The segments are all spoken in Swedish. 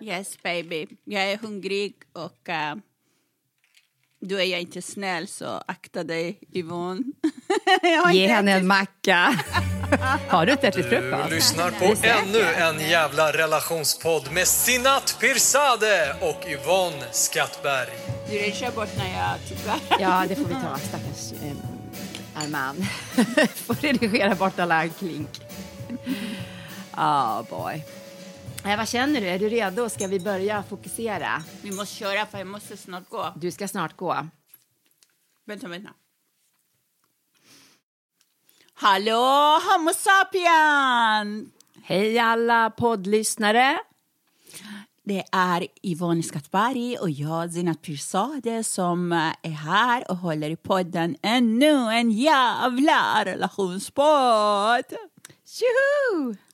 Yes baby, jag är hungrig och uh, då är jag inte snäll så akta dig Yvonne. Ge henne en macka. Har du inte ätit Du frukost? lyssnar på ännu en jävla relationspodd med Sinat Pirzadeh och Yvonne Skattberg. Du redigerar bort när jag tittar. Ja, det får vi ta. Stackars eh, Arman. får redigera bort alla klink. Ah, boy. Eh, vad känner du? Är du redo? Ska vi börja fokusera? Vi måste köra för jag måste snart gå. Du ska snart gå. Vänta, vänta. Hallå Homo sapien! Hej alla poddlyssnare. Det är Yvonne Skattberg och jag, Zinat Pirzadeh, som är här och håller i podden ännu en jävla relationspodd. Tjoho!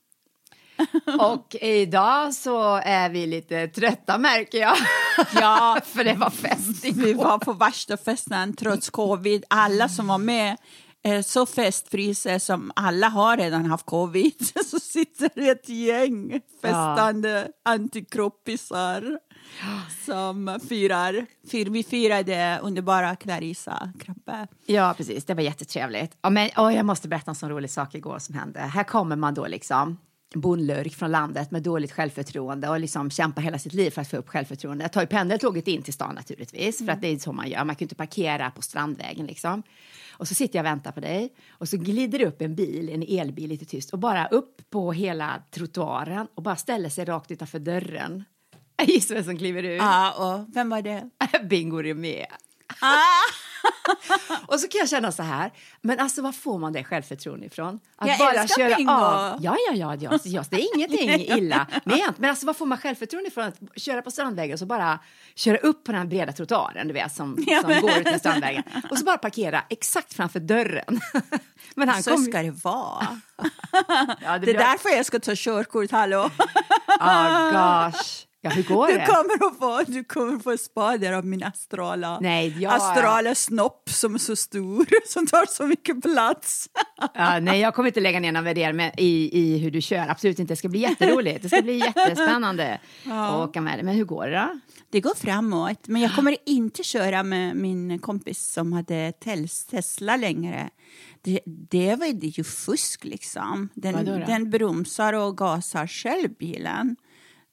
Och idag så är vi lite trötta märker jag. Ja, För det var fest Vi var på värsta festen trots covid. Alla som var med är så festfryser som alla har redan haft covid. Så sitter ett gäng festande antikroppisar som firar. Vi firade underbara Clarissa Krabbe. Ja, precis. Det var jättetrevligt. Ja, men, åh, jag måste berätta en sån rolig sak igår som hände. Här kommer man då liksom bondlurk från landet med dåligt självförtroende och liksom kämpar hela sitt liv för att få upp självförtroende. Jag tar ju pendeltåget in till stan naturligtvis, för att det är så man gör. Man kan inte parkera på Strandvägen liksom. Och så sitter jag och väntar på dig och så glider det upp en bil, en elbil lite tyst och bara upp på hela trottoaren och bara ställer sig rakt utanför dörren. Gissa vem som kliver ut? Ja, och vem var det? Bingo Rimér. och så kan jag känna så här, men alltså var får man det självförtroende ifrån? Att Jag älskar Bingo. av. Ja, ja, ja, ja, ja, det är ingenting illa ment. Men alltså var får man självförtroende ifrån att köra på Strandvägen och så bara köra upp på den här breda trottoaren, du vet, som, som går ut med Strandvägen. Och så bara parkera exakt framför dörren. men han Så kom ska det vara. Ja, Det är därför jag ska ta körkort, hallå. Oh, gosh. Ja, hur går Du det? kommer att få, du kommer att få spader av min astrala, Nej, jag- astrala snopp som är så stor, som tar så mycket plats. Ja, nej, jag kommer inte lägga ner någon värdering med, i, i hur du kör. Absolut inte. Det ska bli jätteroligt. Det ska bli jättespännande att åka med. Men hur går det då? Det går framåt, men jag kommer inte köra med min kompis som hade Tes- Tesla längre. Det, det var ju fusk liksom. Den, den bromsar och gasar själv bilen.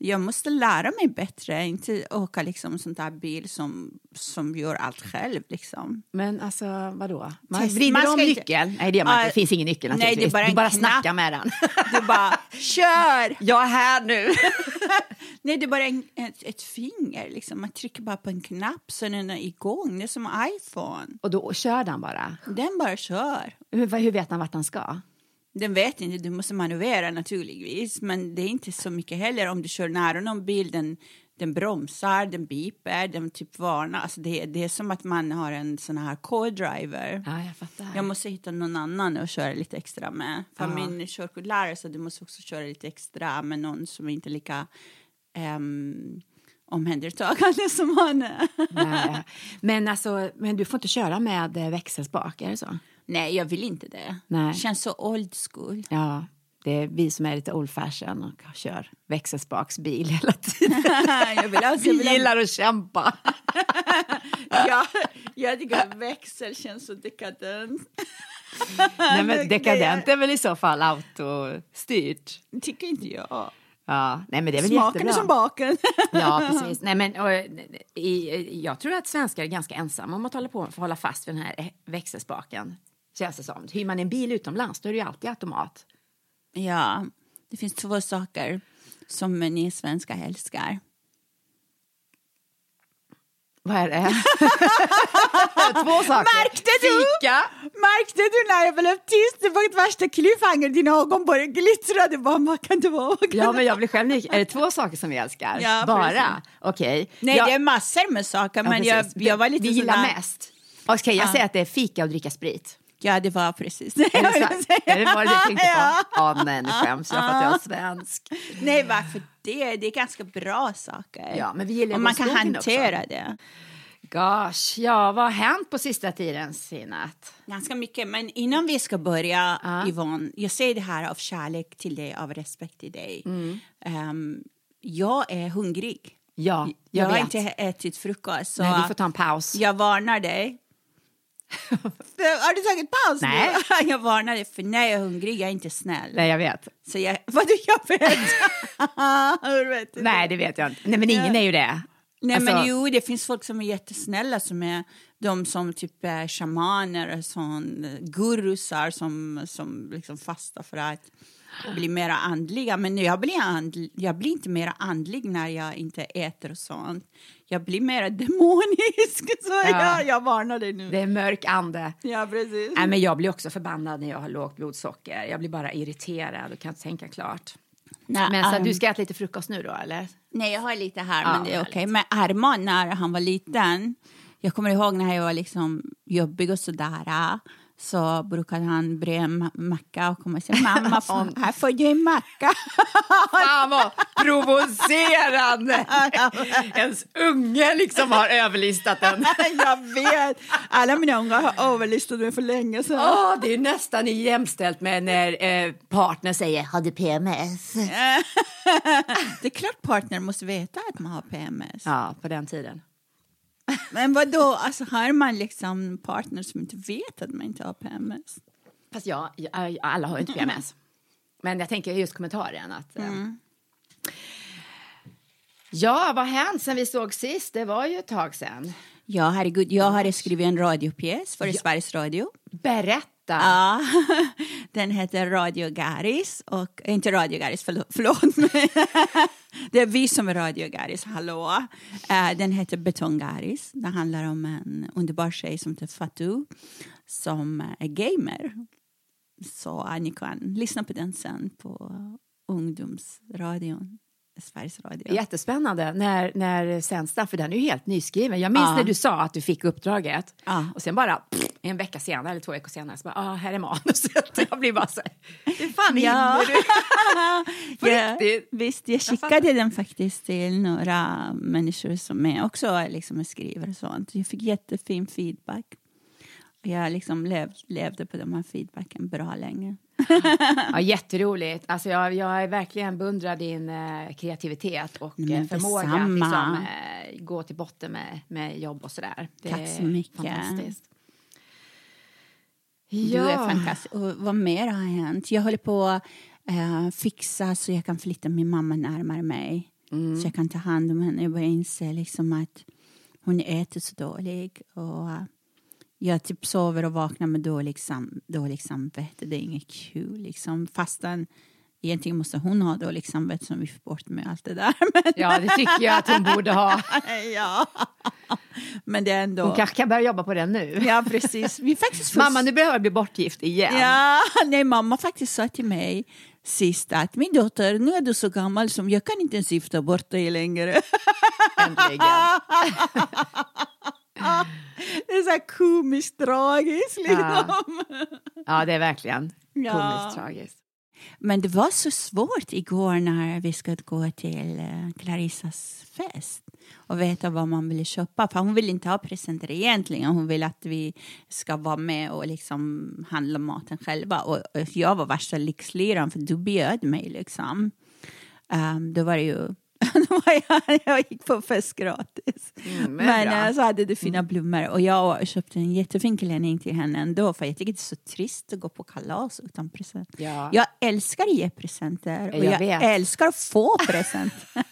Jag måste lära mig bättre, inte åka liksom sånt där bil som, som gör allt själv liksom. Men alltså, vadå? Man Test- vrider man om inte- nyckeln? Nej, det gör man inte. Ja, Det finns ingen nyckel nej, det är bara du bara snackar med den. Du bara, kör! jag är här nu. Nej, det är bara en, ett, ett finger. Liksom. Man trycker bara på en knapp så den är igång. Det är som iPhone. Och då kör den bara. Den bara kör. Hur, hur vet han vart han ska? Den vet inte, du måste manövrera naturligtvis. Men det är inte så mycket heller om du kör nära någon bil. Den, den bromsar, den beeper, den typ varnar. Alltså det, det är som att man har en sån här co-driver. Ja, jag fattar. Jag måste hitta någon annan att köra lite extra med. För Ja. min körkortlärare sa du måste också köra lite extra med någon som inte är lika um, omhändertagande som han är. Nej. Men, alltså, men du får inte köra med eh, växelspak, är det så? Nej, jag vill inte det. Nej. Känns så old school. Ja, det är vi som är lite old fashion och kör växelspaksbil hela tiden. jag vill alltså, jag Vi ha- gillar att kämpa. ja, jag tycker att växel känns så dekadent. Nej, men dekadent är väl i så fall autostyrt. tycker inte jag. Ja, nej men det är väl Smaken jättebra. är som baken. Ja, precis. Nej, men, och, i, jag tror att svenskar är ganska ensamma om att hålla på för hålla fast vid den här växelspaken. Känns det som. Hyr man en bil utomlands då är det ju alltid automat. ja, det finns två saker som ni svenskar älskar. Vad är det? Två saker. Märkte du? Fika. Märkte du när jag blev tyst? Det var ett värsta cliffhanger. Dina ögon bara glittrade. Bara, vad kan det vara? Ja, men jag blir själv. Är det två saker som vi älskar? Ja, Bara? Okej. Nej, jag, det är massor med saker. ja, men jag, jag var lite Vi gillar sådär- mest. Okej, jag Ja. säger att det är fika och dricka sprit. Ja, det var precis det, jag ville säga. är det vad du tänkte på? Ja. Nej, nu skäms jag för att jag är svensk. Nej, varför det? Det är ganska bra saker. Ja, men vi gillar Och man kan hantera också. det. Gosh, ja, vad har hänt på sista tiden, Sinat? Ganska mycket. Men innan vi ska börja, Ja. Yvonne, jag säger det här av kärlek till dig, av respekt till dig. Mm. Ehm, jag är hungrig. Ja, Jag, jag har inte ätit frukost. Så Nej, du får ta en paus. Jag varnar dig. har du tagit paus Nej. nu? jag varnar dig, för när jag är hungrig jag är inte snäll. Nej, jag vet. Så jag, vad du, jag vet. Hur vet du Nej, det vet jag inte. Nej, men ingen är ju det. Nej Alltså- men jo, det finns folk som är jättesnälla som är de som typ är shamaner och sån, gurusar som, som liksom fastar för att bli mera andliga. Men jag blir, andl, jag blir inte mera andlig när jag inte äter och sånt. Jag blir mera demonisk. Så Ja. jag, jag varnar dig nu. Det är mörk ande. Ja, precis. Nej, men jag blir också förbannad när jag har lågt blodsocker. Jag blir bara irriterad och kan inte tänka klart. Nej, Men så um, du ska äta lite frukost nu då, eller? Nej, jag har lite här, Ja, men det är okej. Men Arman, när han var liten, jag kommer ihåg när jag var liksom jobbig och sådär, så brukade han bre en ma- macka och komma och säga mamma, här får du en macka. Fan vad provocerande! Ens unge liksom har överlistat den. jag vet, alla mina ungar har överlistat mig för länge sedan. Åh, det är nästan jämställt med när eh, partner säger har du PMS? Det är klart partner måste veta att man har PMS. Ja, på den tiden. Men vad då? alltså har man liksom partner som inte vet att man inte har PMS? Fast jag, jag, alla har ju inte PMS. Men jag tänker just kommentaren att... eh, Ja, vad har hänt sen vi såg sist? Det var ju ett tag sen. Ja, herregud, jag har skrivit en radiopjäs för Sveriges Radio. Berätta! Ja, den heter Radio Garis. Och, inte Radio Garis, förlåt. förlåt det är vi som är Radio Garis, hallå. Eh, den heter Betong Garis. Det handlar om en underbar tjej som heter Fatou som är gamer. Så eh, ni kan lyssna på den sen på ungdomsradion, Sveriges Radio. Jättespännande. När, när sänds den? För den är ju helt nyskriven. Jag minns Ja. när du sa att du fick uppdraget Ja. och sen bara pff, en vecka senare eller två veckor senare så bara, ah, här är manuset. Jag blir bara så här, hur fan Ja. du? På Ja, riktigt? Visst, jag skickade den faktiskt till några människor som är också liksom skriver och sånt. Jag fick jättefin feedback. Jag liksom lev, levde på de här feedbacken bra länge. Ja, jätteroligt. Alltså jag, jag är verkligen beundrar din eh, kreativitet och eh, förmåga att liksom, eh, gå till botten med, med jobb och sådär. Det Tack så mycket. Fantastiskt. Du är fantastisk. Och vad mer har hänt? Jag håller på att eh, fixa så jag kan flytta min mamma närmare mig. Så jag kan ta hand om henne. Jag börjar inse liksom att hon äter så dålig. Och eh, jag typ sover och vaknar med dålig, sam dålig samvete. Det är inget kul. Liksom. Fastän egentligen måste hon ha dålig samvete som vi får bort med allt det där. Men, Ja, det tycker jag att hon borde ha. ja. Men det är ändå... Hon kanske kan börja jobba på den nu. Ja, precis. Vi faktiskt Mamma, nu behöver jag bli bortgift igen. Ja, nej, mamma faktiskt sa till mig sist att min dotter, nu är du så gammal som jag kan inte ens gifta bort dig längre. Äntligen. Det är så här komiskt tragiskt liksom. Ja, det är verkligen Ja. komiskt tragiskt. Men det var så svårt igår när vi skulle gå till eh, Clarissas fest och veta vad man ville köpa. För hon vill inte ha presenter egentligen. Hon vill att vi ska vara med och liksom handla maten själva. Och, och jag var värsta lyxliran för du bjöd mig liksom. Um, då var det ju jag, gick på fest gratis. Mm, men men. Mm. eh, så hade du fina blommor och jag köpte en jättefin klänning till henne ändå för jag tycker det är så trist att gå på kalas utan present. Ja. Jag älskar att ge presenter och Jag jag, älskar att få present.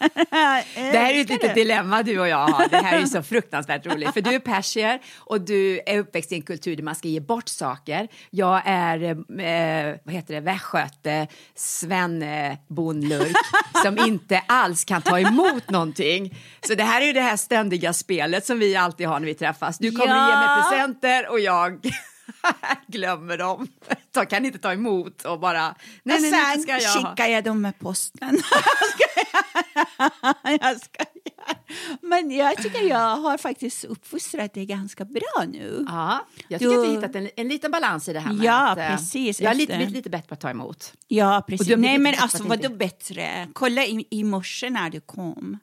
Det här är ett litet dilemma du och jag har. Det här är så fruktansvärt roligt. För du är persier och du är uppväxt i en kultur där man ska ge bort saker. Jag är, eh, vad heter det, västgöte, svennebondlurk som inte alls kan kan ta emot någonting. Så det här är ju det här ständiga spelet som vi alltid har när vi träffas. Du kommer Ja. ge mig presenter och jag glömmer dem. Jag kan inte ta emot och bara, nej, och nej, sen ska jag skickar jag dem med posten. jag skojar. Men jag tycker jag har faktiskt uppfostrat det ganska bra nu. Ja, jag tycker Du- att vi har hittat en, en liten balans i det här Ja, att, eh, precis, Jag efter- lite, blivit lite bättre på att ta emot. Ja, precis. har Nej, men alltså vadå bättre? Kolla i, i morse när du kom.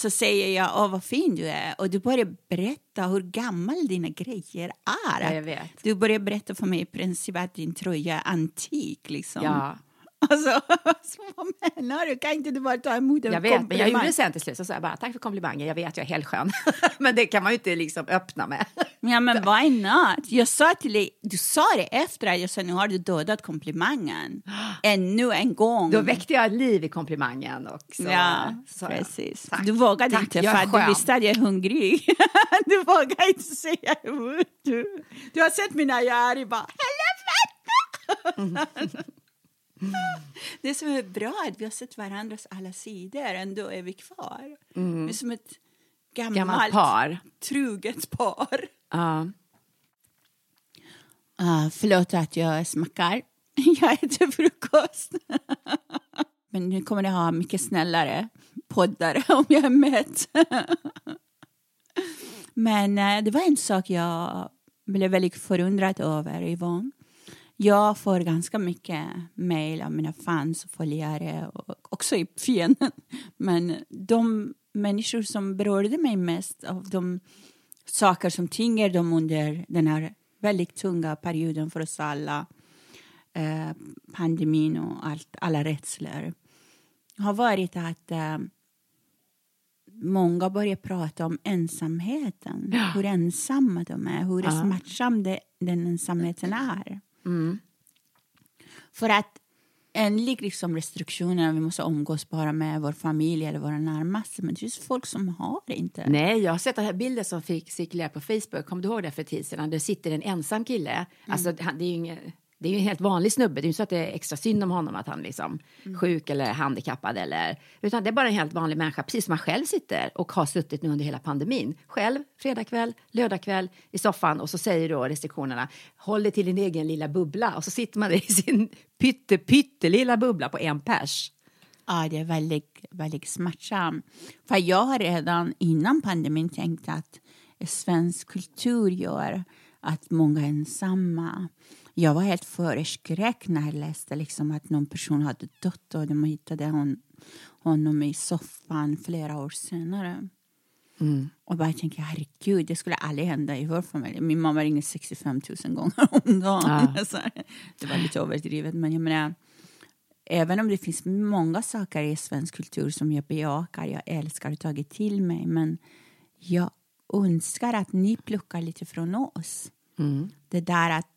Så säger jag, åh vad fin du är. Och du börjar berätta hur gammal dina grejer är. Ja, jag vet. Du börjar berätta för mig i princip att din tröja är antik. Liksom. Ja, Alltså, så vad menar du? Kan inte du bara ta emot en jag vet, men jag komplimang? gjorde det sen till slut. Så sa jag bara, tack för komplimangen, jag vet jag är helt skön. men det kan man ju inte liksom öppna med. Ja, men why not? Jag sa till dig, du sa det efter att jag sa nu har du dödat komplimangen. Ännu en gång. Då väckte jag liv i komplimangen. Och så, Ja, jag, precis. tack. Du vågade Tack, inte jag för du visste att jag är hungrig. du vågade inte säga emot. Du, har sett mina jag i bara helvete! Det som är bra är att vi har sett varandras alla sidor, ändå är vi kvar. Vi är som ett gammalt, Gammalt par. truget par. Ja. Uh, förlåt att jag smackar. Jag äter frukost. Men nu kommer jag ha mycket snällare poddar om jag är mätt. Men eh, det var en sak jag blev väldigt förundrad över, Yvonne. Jag får ganska mycket mejl av mina fans och följare och också i fienden. Men de människor som berörde mig mest av de saker som tynger dem under den här väldigt tunga perioden för oss alla, eh, pandemin och allt, alla rädslor, har varit att eh, många börjar prata om ensamheten. Hur ensamma de är, hur Ja. smärtsam det, den ensamheten är. Mm. För att enligt liksom restriktionerna, vi måste umgås bara med vår familj eller våra närmaste, men det finns folk som har det inte. Nej, jag har sett den här bilden som fick cirkulera på Facebook. Kommer du ihåg det för tid sedan? Det sitter en ensam kille. mm. Alltså, det är ju ingen, det är ju en helt vanlig snubbe. Det är ju inte så att det är extra synd om honom att han liksom sjuk eller handikappad eller utan det är bara en helt vanlig människa, precis som han själv sitter och har suttit nu under hela pandemin. Själv, fredagkväll, lördagkväll i soffan och så säger då restriktionerna håll dig till din egen lilla bubbla och så sitter man i sin pytte pyttelilla bubbla på en pers. Ja, det är väldigt, väldigt smärtsamt. För jag har redan innan pandemin tänkt att svensk kultur gör att många är ensamma. Jag var helt förskräckt när jag läste liksom att någon person hade dött och de hittade hon, honom i soffan flera år senare. Och bara tänkte, herregud, det skulle aldrig hända i vår familj. Min mamma ringer 65 000 gånger om dagen. Så det var lite överdrivet, men jag menar, även om det finns många saker i svensk kultur som jag bejakar, jag älskar och tagit till mig, men jag önskar att ni plockar lite från oss. Det där att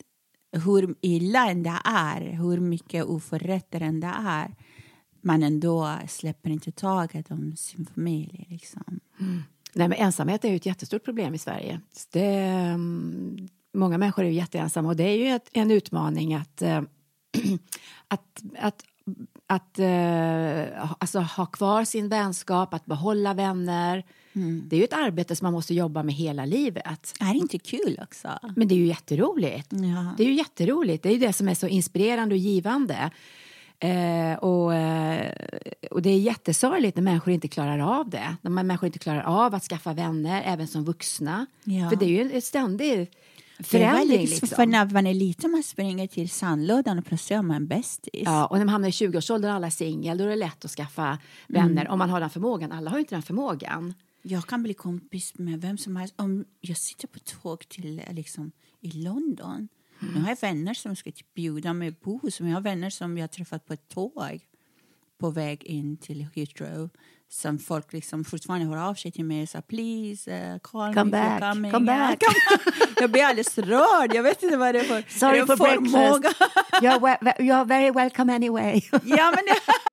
hur illa än det är, hur mycket oförrätter än det är, man ändå släpper inte taget om sin familj. Liksom. Mm. Nej, men ensamhet är ju ett jättestort problem i Sverige. Det, mm, många människor är ju jätteensamma och det är ju ett, en utmaning att, eh, att, att, att eh, alltså, ha kvar sin vänskap, att behålla vänner. Det är ju ett arbete som man måste jobba med hela livet. Är det inte kul också? Men det är ju jätteroligt. Ja. Det är ju jätteroligt. Det är ju det som är så inspirerande och givande. Eh, och, eh, och det är jättesorgligt när människor inte klarar av det. När människor inte klarar av att skaffa vänner, även som vuxna. Ja. För det är ju en ständig Det är förändring. Liksom. För när man är liten man springer till sandlådan och plötsligt har man bästis. Ja, och när man hamnar i 20-årsåldern och alla är singel, då är det lätt att skaffa vänner. Om man har den förmågan. Alla har ju inte den förmågan. Jag kan bli kompis med vem som helst. Om jag sitter på tåg till liksom, i London. Nu har jag vänner som ska typ bjuda mig bo hos mig. Jag har vänner som jag har träffat på ett tåg på väg in till Heathrow. Som folk liksom fortfarande hör av sig till mig och säger please uh, call Come me back, coming. come back. jag blir alldeles rörd. Jag vet inte vad det är för, Sorry är det for förmåga? breakfast. You're, we- you're very welcome anyway. ja, men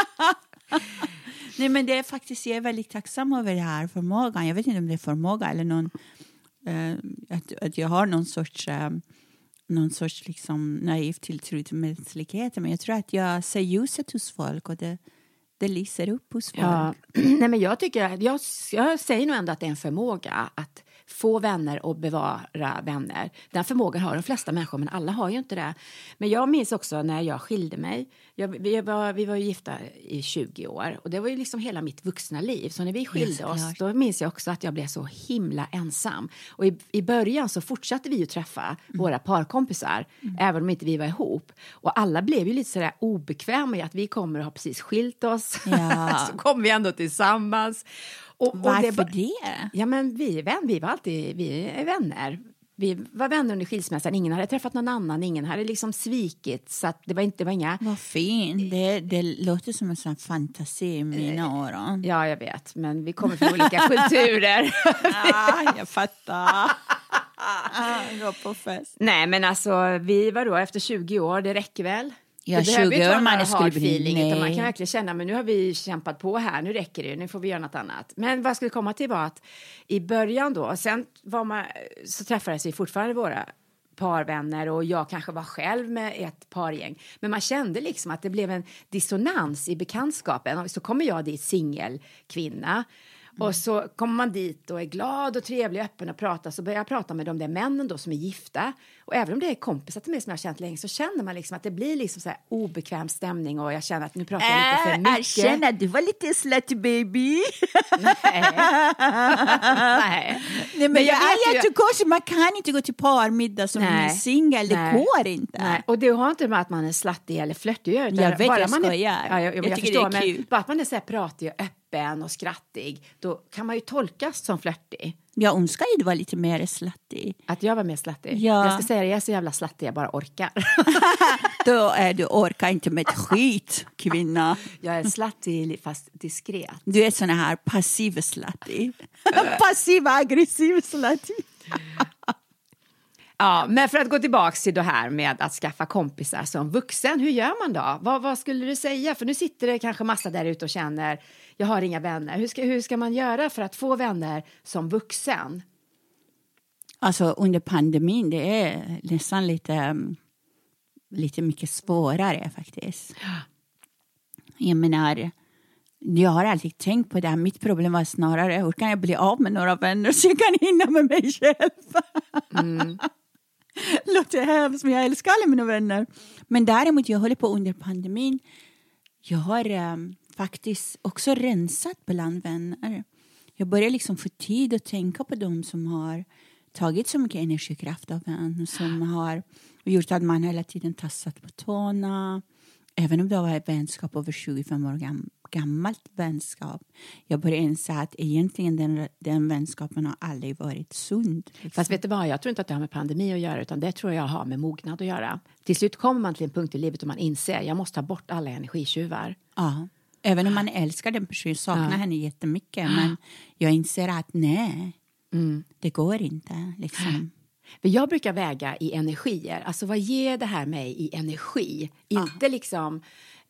Nej, men det är faktiskt, jag är väldigt tacksam över den här förmågan. Jag vet inte om det är förmåga eller någon, eh, att, att jag har någon sorts, eh, någon sorts liksom naiv tilltro till mänskligheten. Men jag tror att jag ser ljuset hos folk och det, det lyser upp hos folk. Ja. Nej, men jag, tycker, jag, jag säger nog ändå att det är en förmåga att få vänner och bevara vänner. Den förmågan har de flesta människor, men alla har ju inte det. Men jag minns också när jag skilde mig. Jag, vi, var, vi var ju gifta i 20 år och det var ju liksom hela mitt vuxna liv. Så när vi skilde oss, då minns jag också att jag blev så himla ensam. Och i, i början så fortsatte vi ju träffa Mm. våra parkompisar, även om inte vi var ihop. Och alla blev ju lite sådär obekväma i att vi kommer och har precis skilt oss. Ja. så kom vi ändå tillsammans. Och, och Varför ba- det? Ja, men vi, är vän, vi var alltid vi är vänner. Vi var vänner under skilsmässan. Ingen hade träffat någon annan. Ingen hade liksom svikit. Så det, var inte, det var inga... Vad fint. Det, det låter som en sån fantasi i mina öron. Ja, jag vet. Men vi kommer från olika kulturer. Ja, jag fattar. Gå på fest. Nej, men alltså vi var då efter 20 år. Det räcker väl? Ja, Det behöver 20 inte vara man skulle bli- feeling, utan man nej. kan verkligen känna men nu har vi kämpat på här, nu räcker det, nu får vi göra något annat. Men vad jag skulle komma till var att i början då, sen var man, så träffades vi fortfarande våra parvänner och jag kanske var själv med ett pargäng. Men man kände liksom att det blev en dissonans i bekantskapen. Och så kommer jag dit singelkvinna och så kommer man dit och är glad och trevlig och öppen och pratar så börjar jag prata med de där männen då som är gifta. Och även om det är kompisar till mig som jag har känt länge så känner man liksom att det blir liksom så här obekväm stämning och jag känner att nu pratar jag lite för mycket. Erkänn att du var lite slutty baby. Nej. Nej. Nej, men Men jag jag vet är ju-. Man kan inte gå till parmiddag som Nej. en singel. Det Nej. går inte. Nej, och det har inte med att man är slattig eller flörtig att göra, Jag vet, bara jag man är, skojar. ja, jag, jag, Jag jag, tycker förstår, det är men kul. bara att man är så här pratig och öppen och skrattig, då kan man ju tolkas som flörtig. Jag önskar ju du var lite mer slutty. Att jag var mer slattig. Ja. Jag ska säga det, jag är så jävla slattig jag bara orkar. Då är du orkar inte med ett skit, kvinna. jag är slattig fast diskret. Du är sån här passiv slutty. passiv aggressiv slutty. Ja, men för att gå tillbaka till det här med att skaffa kompisar som vuxen, hur gör man då? Vad, vad skulle du säga? För nu sitter det kanske massa där ute och känner, jag har inga vänner. Hur ska, hur ska man göra för att få vänner som vuxen? Alltså under pandemin, det är nästan lite, mm, lite mycket svårare faktiskt. Jag menar, jag har alltid tänkt på det här. Mitt problem var snarare hur kan jag bli av med några vänner så jag kan hinna med mig själv. Låter hemskt, men jag älskar alla mina vänner. Men däremot, jag håller på under pandemin. Jag har em, faktiskt också rensat bland vänner. Jag börjar liksom få tid att tänka på dem som har tagit så mycket energikraft av en. Som har gjort att man hela tiden tassat på tårna. Även om det var vänskap över 25 år gam, gammalt vänskap. Jag börjar inse att egentligen den, den vänskapen har aldrig varit sund. liksom. Fast vet du vad, jag tror inte att det har med pandemi att göra, utan det tror jag har med mognad att göra. Till slut kommer man till en punkt i livet då man inser, jag måste ta bort alla energitjuvar. Ja. Även om man älskar den personen, saknar henne jättemycket. Men jag inser att nej, det går inte. Liksom. För jag brukar väga i energier, alltså vad ger det här mig i energi? Inte liksom,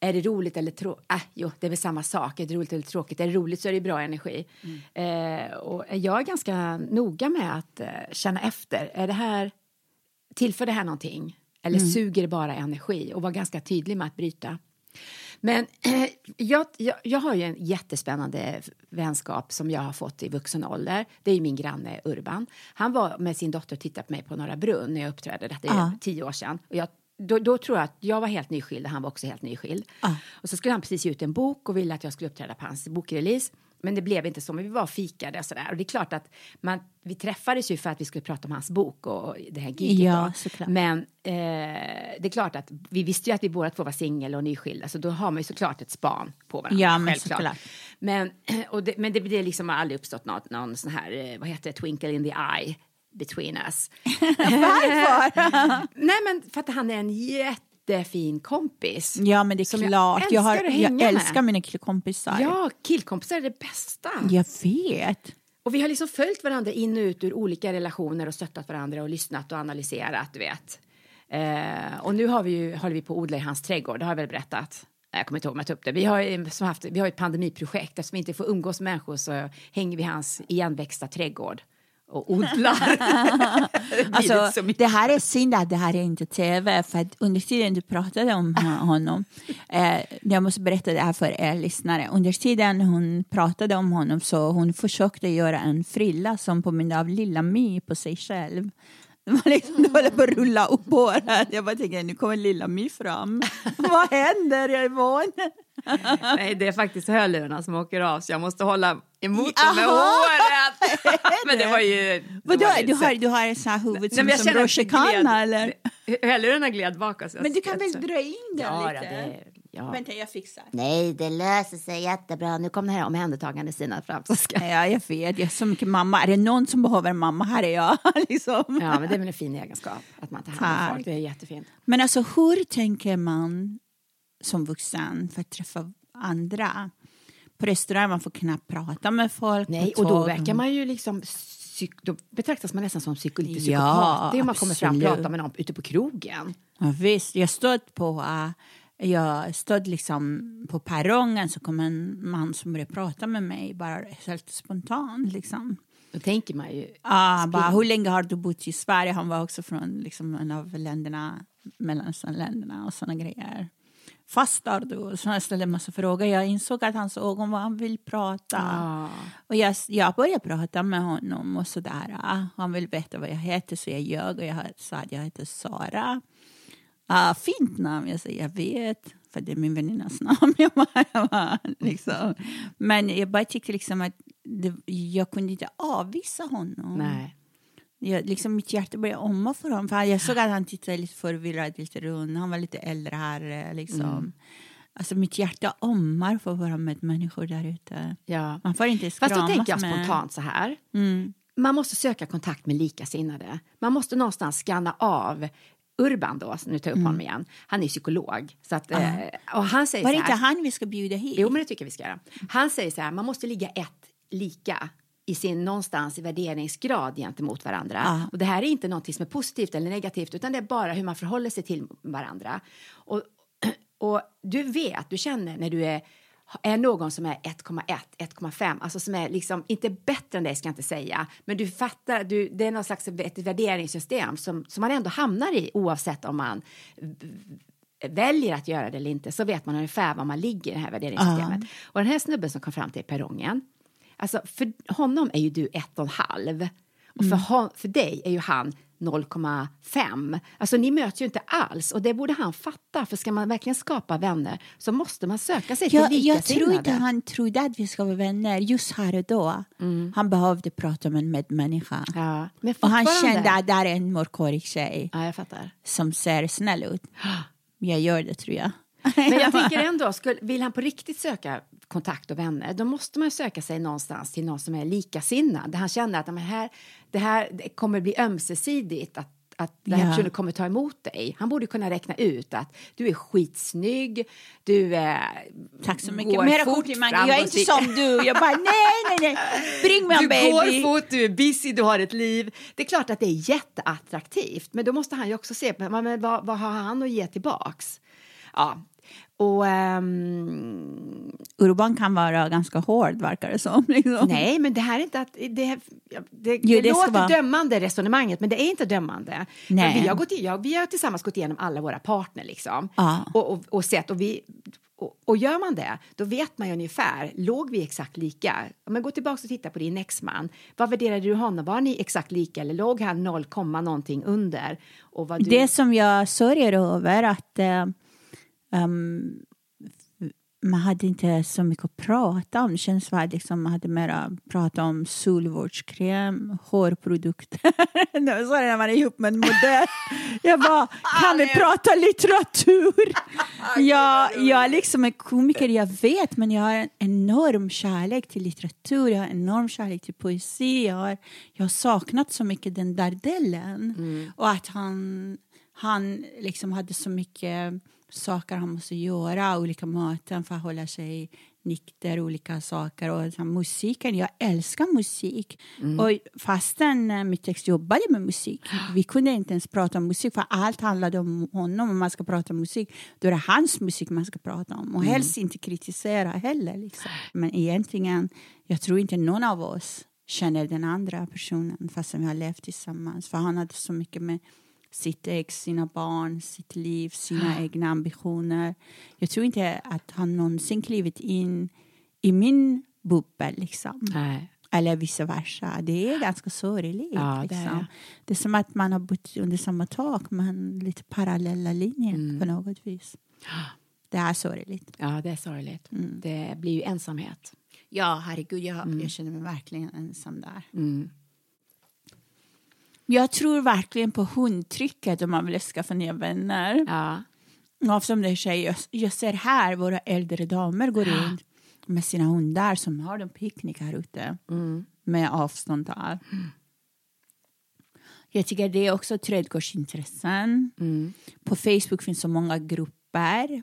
är det roligt eller tråkigt? Äh, jo, det är väl samma sak. Är det roligt eller tråkigt? Är det roligt så är det bra energi. Eh, och jag är ganska noga med att eh, känna efter. Är det här, tillför det här någonting? Eller suger det bara energi? Och vara ganska tydlig med att bryta. Men jag, jag, jag har ju en jättespännande vänskap som jag har fått i vuxen ålder. Det är min granne Urban. Han var med sin dotter och tittade på mig på Norra Brunn när jag uppträdde. Detta är Ja. tio år sedan. Och jag, då, då tror jag att jag var helt nyskild och han var också helt nyskild. Och så skulle han precis ge ut en bok och ville att jag skulle uppträda på hans bokrelease. Men det blev inte så, men vi var fikade och sådär. Och det är klart att man, vi träffades ju för att vi skulle prata om hans bok och det här giget. Ja. Men eh, det är klart att vi visste ju att vi båda två var singel och nyskilda så då har man ju såklart ett span på varandra. Ja, men självklart. såklart. Men, och det, men det, det liksom har aldrig uppstått något, någon sån här, eh, vad heter det, twinkle in the eye between us. Varför? Nej men för att han är en jättefin kompis. Ja, men det är Som jag klart. Jag, har, jag älskar mina killkompisar. Ja, killkompisar är det bästa. Jag vet. Och vi har liksom följt varandra in och ut ur olika relationer och stöttat varandra och lyssnat och analyserat, du vet. Eh, och nu har vi ju, håller vi på att odla i hans trädgård, det har jag väl berättat. Jag kommer inte ihåg om jag tog upp det. Vi har, som haft, vi har ett pandemiprojekt. Eftersom vi inte får umgås med människor så hänger vi i hans igenväxta trädgård och odlar. Det Alltså, det här är synd att det här är inte tv, för att under tiden du pratade om ho- honom, eh, jag måste berätta det här för er lyssnare, under tiden hon pratade om honom så hon försökte göra en frilla som påminde av Lilla My på sig själv. Var liksom, var på att rulla upp håret. Jag bara tänkte, nu kommer Lilla My fram. Vad händer Yvonne? Nej, det är faktiskt hörlurarna som åker av så jag måste hålla emot dem med håret. Men det var ju... Vadå, du har, du har en sån här huvud Nej, som, jag som rutschkana eller? Hörlurarna gled bakåt. jag Men du kan väl dra in den ja, lite? Det, ja. Vänta, jag fixar. Nej, det löser sig jättebra. Nu kom det här omhändertagande Stina fram. Så ska... Ja, jag vet. Jag är så mycket mamma. Är det någon som behöver en mamma, här är jag. liksom. Ja, men det är väl en fin egenskap att man tar hand om folk. Det är jättefint. Men alltså, hur tänker man som vuxen för att träffa andra? På restaurang man får knappt prata med folk. Nej, och då verkar man ju liksom... Psyk... Då betraktas man nästan som psyko... lite Ja, psykopat. det är om man kommer fram och pratar med någon ute på krogen. Ja, visst, jag stod på... äh, jag stod liksom på perrongen så kom en man som började prata med mig bara helt spontant. Liksom. Då tänker man ju... Ah, bara, hur länge har du bott i Sverige? Han var också från liksom, en av länderna, Mellanösternländerna och såna grejer. Fastar du? Så jag ställde en massa frågor. Jag insåg att hans ögon var han vill prata. Ah. Och jag, jag började prata med honom och sådär. Han vill veta vad jag heter så jag ljög och jag sa att jag heter Sara. Ah, fint namn, jag säger jag vet. För det är min väninnas namn. Jag bara, jag bara, liksom. Men jag bara tyckte liksom att det, jag kunde inte avvisa honom. Nej. Jag, liksom mitt hjärta började omma för honom. För jag såg att han tittade lite förvirrad, lite rund. Han var lite äldre här. Liksom. Mm. Alltså mitt hjärta ommar för att vara med människor där ute. Ja. Man får inte Fast då tänker jag med. spontant så här. Mm. Man måste söka kontakt med likasinnade. Man måste någonstans scanna av Urban då, nu tar jag upp honom igen. Han är psykolog. Så att, eh, och han säger Mm. Var det inte han vi ska bjuda hit? Jo, men det tycker jag vi ska göra. Han säger så här, man måste ligga ett lika i sin någonstans i värderingsgrad gentemot varandra. Ja. Och det här är inte någonting som är positivt eller negativt utan det är bara hur man förhåller sig till varandra. Och, och du vet, du känner när du är är någon som är 1,1, 1,5, alltså som är liksom inte bättre än dig ska jag inte säga, men du fattar, du, det är någon slags ett värderingssystem som, som man ändå hamnar i oavsett om man väljer att göra det eller inte så vet man ungefär var man ligger i det här värderingssystemet. Och den här snubben som kom fram till perrongen, alltså för honom är ju du ett och en halv och för, hon, för dig är ju han 0,5. Alltså ni möts ju inte alls och det borde han fatta för ska man verkligen skapa vänner så måste man söka sig Jag, till jag tror likasinnade. inte han trodde att vi ska vara vänner just här och då. Han behövde prata med en medmänniska. Ja, men Och han kände att där är en mörkhårig tjej Ja, jag fattar. som ser snäll ut. Jag gör det tror jag. Men jag tänker ändå, skulle, vill han på riktigt söka kontakt och vänner, då måste man söka sig någonstans till någon som är likasinnad. Där han känner att "Ja, men här, det här det kommer bli ömsesidigt, att, att den här personen kommer ta emot dig. Han borde kunna räkna ut att du är skitsnygg, du är... Tack så mycket. går Mera fort, komplimanger. Jag är inte som du. Jag bara nej, nej, nej. Bring me Du on baby. går fort, du är busy, du har ett liv. Det är klart att det är jätteattraktivt, men då måste han ju också se på men vad, vad har han att ge tillbaks. Ja, och... ehm, Urban kan vara ganska hård verkar det som. Liksom. Nej, men det här är inte att... Det, det, det, Jo, det låter vara- dömande resonemanget, men det är inte dömande. Nej. Vi, har gått, i- ja, vi har tillsammans gått igenom alla våra partner liksom. Ja. Och, och, och sett, och vi... och, och gör man det, då vet man ju ungefär, låg vi exakt lika? Om man går tillbaka och tittar på din exman, vad värderade du honom? Var ni exakt lika eller låg han 0, någonting under? Och vad du... Det som jag sörjer över att eh, um, man hade inte så mycket att prata om. Det känns som liksom man hade mera pratat om solvårdskräm, hårprodukter. det så är det när man är ihop med en modell. Jag bara, kan vi prata litteratur? jag, jag liksom är komiker, jag vet, men jag har en enorm kärlek till litteratur, jag har en enorm kärlek till poesi. Jag har, jag har saknat så mycket den där delen. Mm. Och att han, han liksom hade så mycket saker han måste göra, olika möten för att hålla sig nykter, olika saker. Och så, musiken, jag älskar musik. Mm. Och fastän äh, mitt ex jobbade med musik, vi kunde inte ens prata om musik för allt handlade om honom. Om man ska prata om musik, då är det hans musik man ska prata om. Och mm. helst inte kritisera heller. Liksom. Men egentligen, jag tror inte någon av oss känner den andra personen fastän vi har levt tillsammans. För han hade så mycket med sitt ex, sina barn, sitt liv, sina egna ambitioner. Jag tror inte att han någonsin klivit in i min bubbel. Liksom. Nej. Eller vice versa. Det är ganska sorgligt. Ja, liksom. det, är. det är som att man har bott under samma tak men lite parallella linjer mm. på något vis. Det är sorgligt. Ja, det är sorgligt. Mm. Det blir ju ensamhet. Ja, herregud. Jag, mm. jag känner mig verkligen ensam där. Mm. Jag tror verkligen på hundtrycket om man vill skaffa nya vänner. Ja. Och som du säger, jag ser här våra äldre damer går runt med sina hundar som har en picknick här ute mm. med avstånd där. Mm. Jag tycker det är också trädgårdsintressen. Mm. På Facebook finns så många grupper.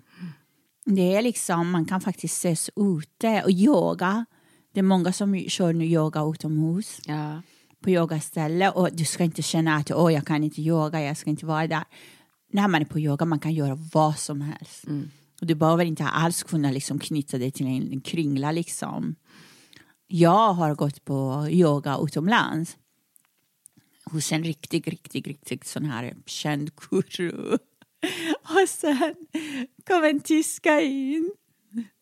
Det är liksom, man kan faktiskt ses ute och yoga. Det är många som kör nu yoga utomhus. Ja på yogaställe och du ska inte känna att oh, jag kan inte yoga, jag ska inte vara där. När man är på yoga man kan göra vad som helst. Mm. Och du behöver inte alls kunna liksom knyta dig till en kringla. Liksom. Jag har gått på yoga utomlands hos en riktig, riktig, riktig sån här känd guru. Och sen kom en tyska in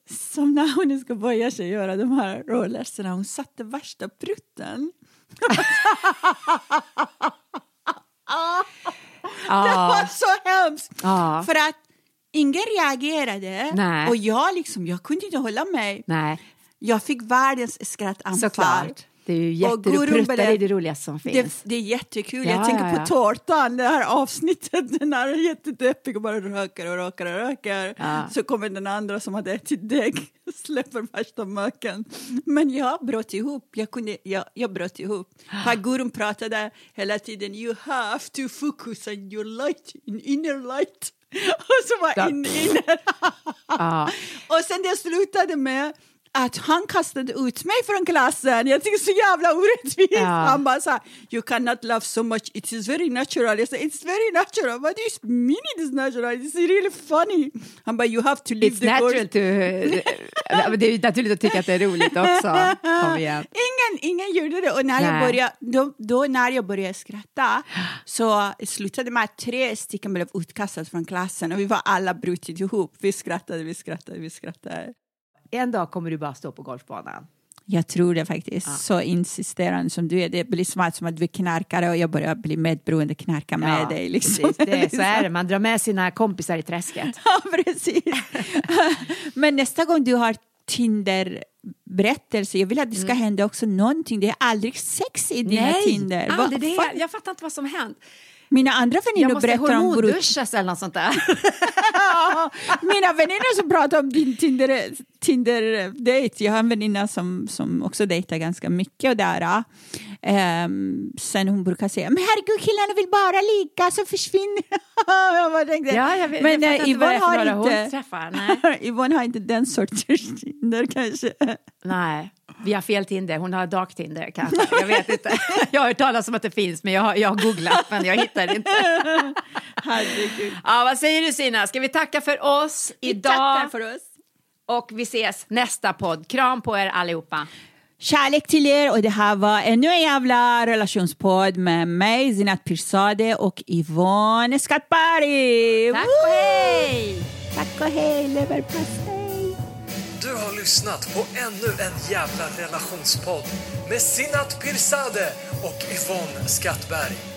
som när hon ska börja sig göra de här rollerserna, hon satte värsta prutten Det var så hemskt. Ja. För att ingen reagerade Nej. och jag, liksom, jag kunde inte hålla mig. Nej. Jag fick världens skrattanfall. Såklart. Det är ju jätteroligt. Är det roligaste som finns. Det, det är jättekul. Ja, jag tänker ja, ja. på tårtan, det här avsnittet. Den här är jättedeppig och bara röker och röker och röker. Så kommer den andra som hade ätit dägg och släpper värsta möken. Men jag bröt ihop. Jag, kunde, jag, jag bröt ihop. För gurun pratade hela tiden. You have to focus on your light, in inner light. Och så var in, inner. Ja. och sen det slutade med att han kastade ut mig från klassen. Jag tycker så jävla orättvist. Ja. Han bara så här, you cannot laugh so much, it is very natural. Jag sa, it's very natural. What do you mean it is natural? It's really funny. Han bara, you have to live It's the natural course. to... det är naturligt att tycka att det är roligt också. Kom igen. Ingen, ingen gjorde det. Och när jag, började, då, då när jag började skratta så slutade med att tre stycken blev utkastade från klassen och vi var alla brutit ihop. Vi skrattade, vi skrattade, vi skrattade. En dag kommer du bara stå på golfbanan. Jag tror det faktiskt. Så insisterande som du är. Det blir som att, som att du är knarkare och jag börjar bli medberoende knarka med Ja, dig. Liksom. Precis, det, så är det, man drar med sina kompisar i träsket. ja, precis. Men nästa gång du har Tinder-berättelse, jag vill att det ska hända också någonting. Det är aldrig sex i dina Tinder. Vad aldrig det. fan? Jag fattar inte vad som hänt. Mina andra Jag väninnor måste berättar om brott. hormonduschas eller något sånt där. Mina väninnor som pratar om din Tinder, Tinder-date. Jag har en väninna som, som också dejtar ganska mycket och där. Um, sen hon brukar säga, men herregud killarna vill bara ligga så försvinner jag. bara tänkte, Ja, jag vet, men jag eh, Yvonne har inte, träffar. Yvonne har inte den sortens Tinder kanske. Nej, vi har fel Tinder. Hon har dark Tinder kanske. Jag vet inte. Jag har hört talas om att det finns, men jag har, jag har googlat, men jag hittar inte. Herregud. Ja, vad säger du Sina? Ska vi tacka för oss Vi idag? tackar för oss. Och vi ses nästa podd. Kram på er allihopa. Kärlek till er och det här var ännu en jävla relationspodd med mig, Zinat Pirzadeh och Yvonne Skatbari. Tack och hej! Tack och hej, leverpastej! lyssnat på ännu en jävla relationspodd med Sinat Pirzadeh och Yvonne Skattberg.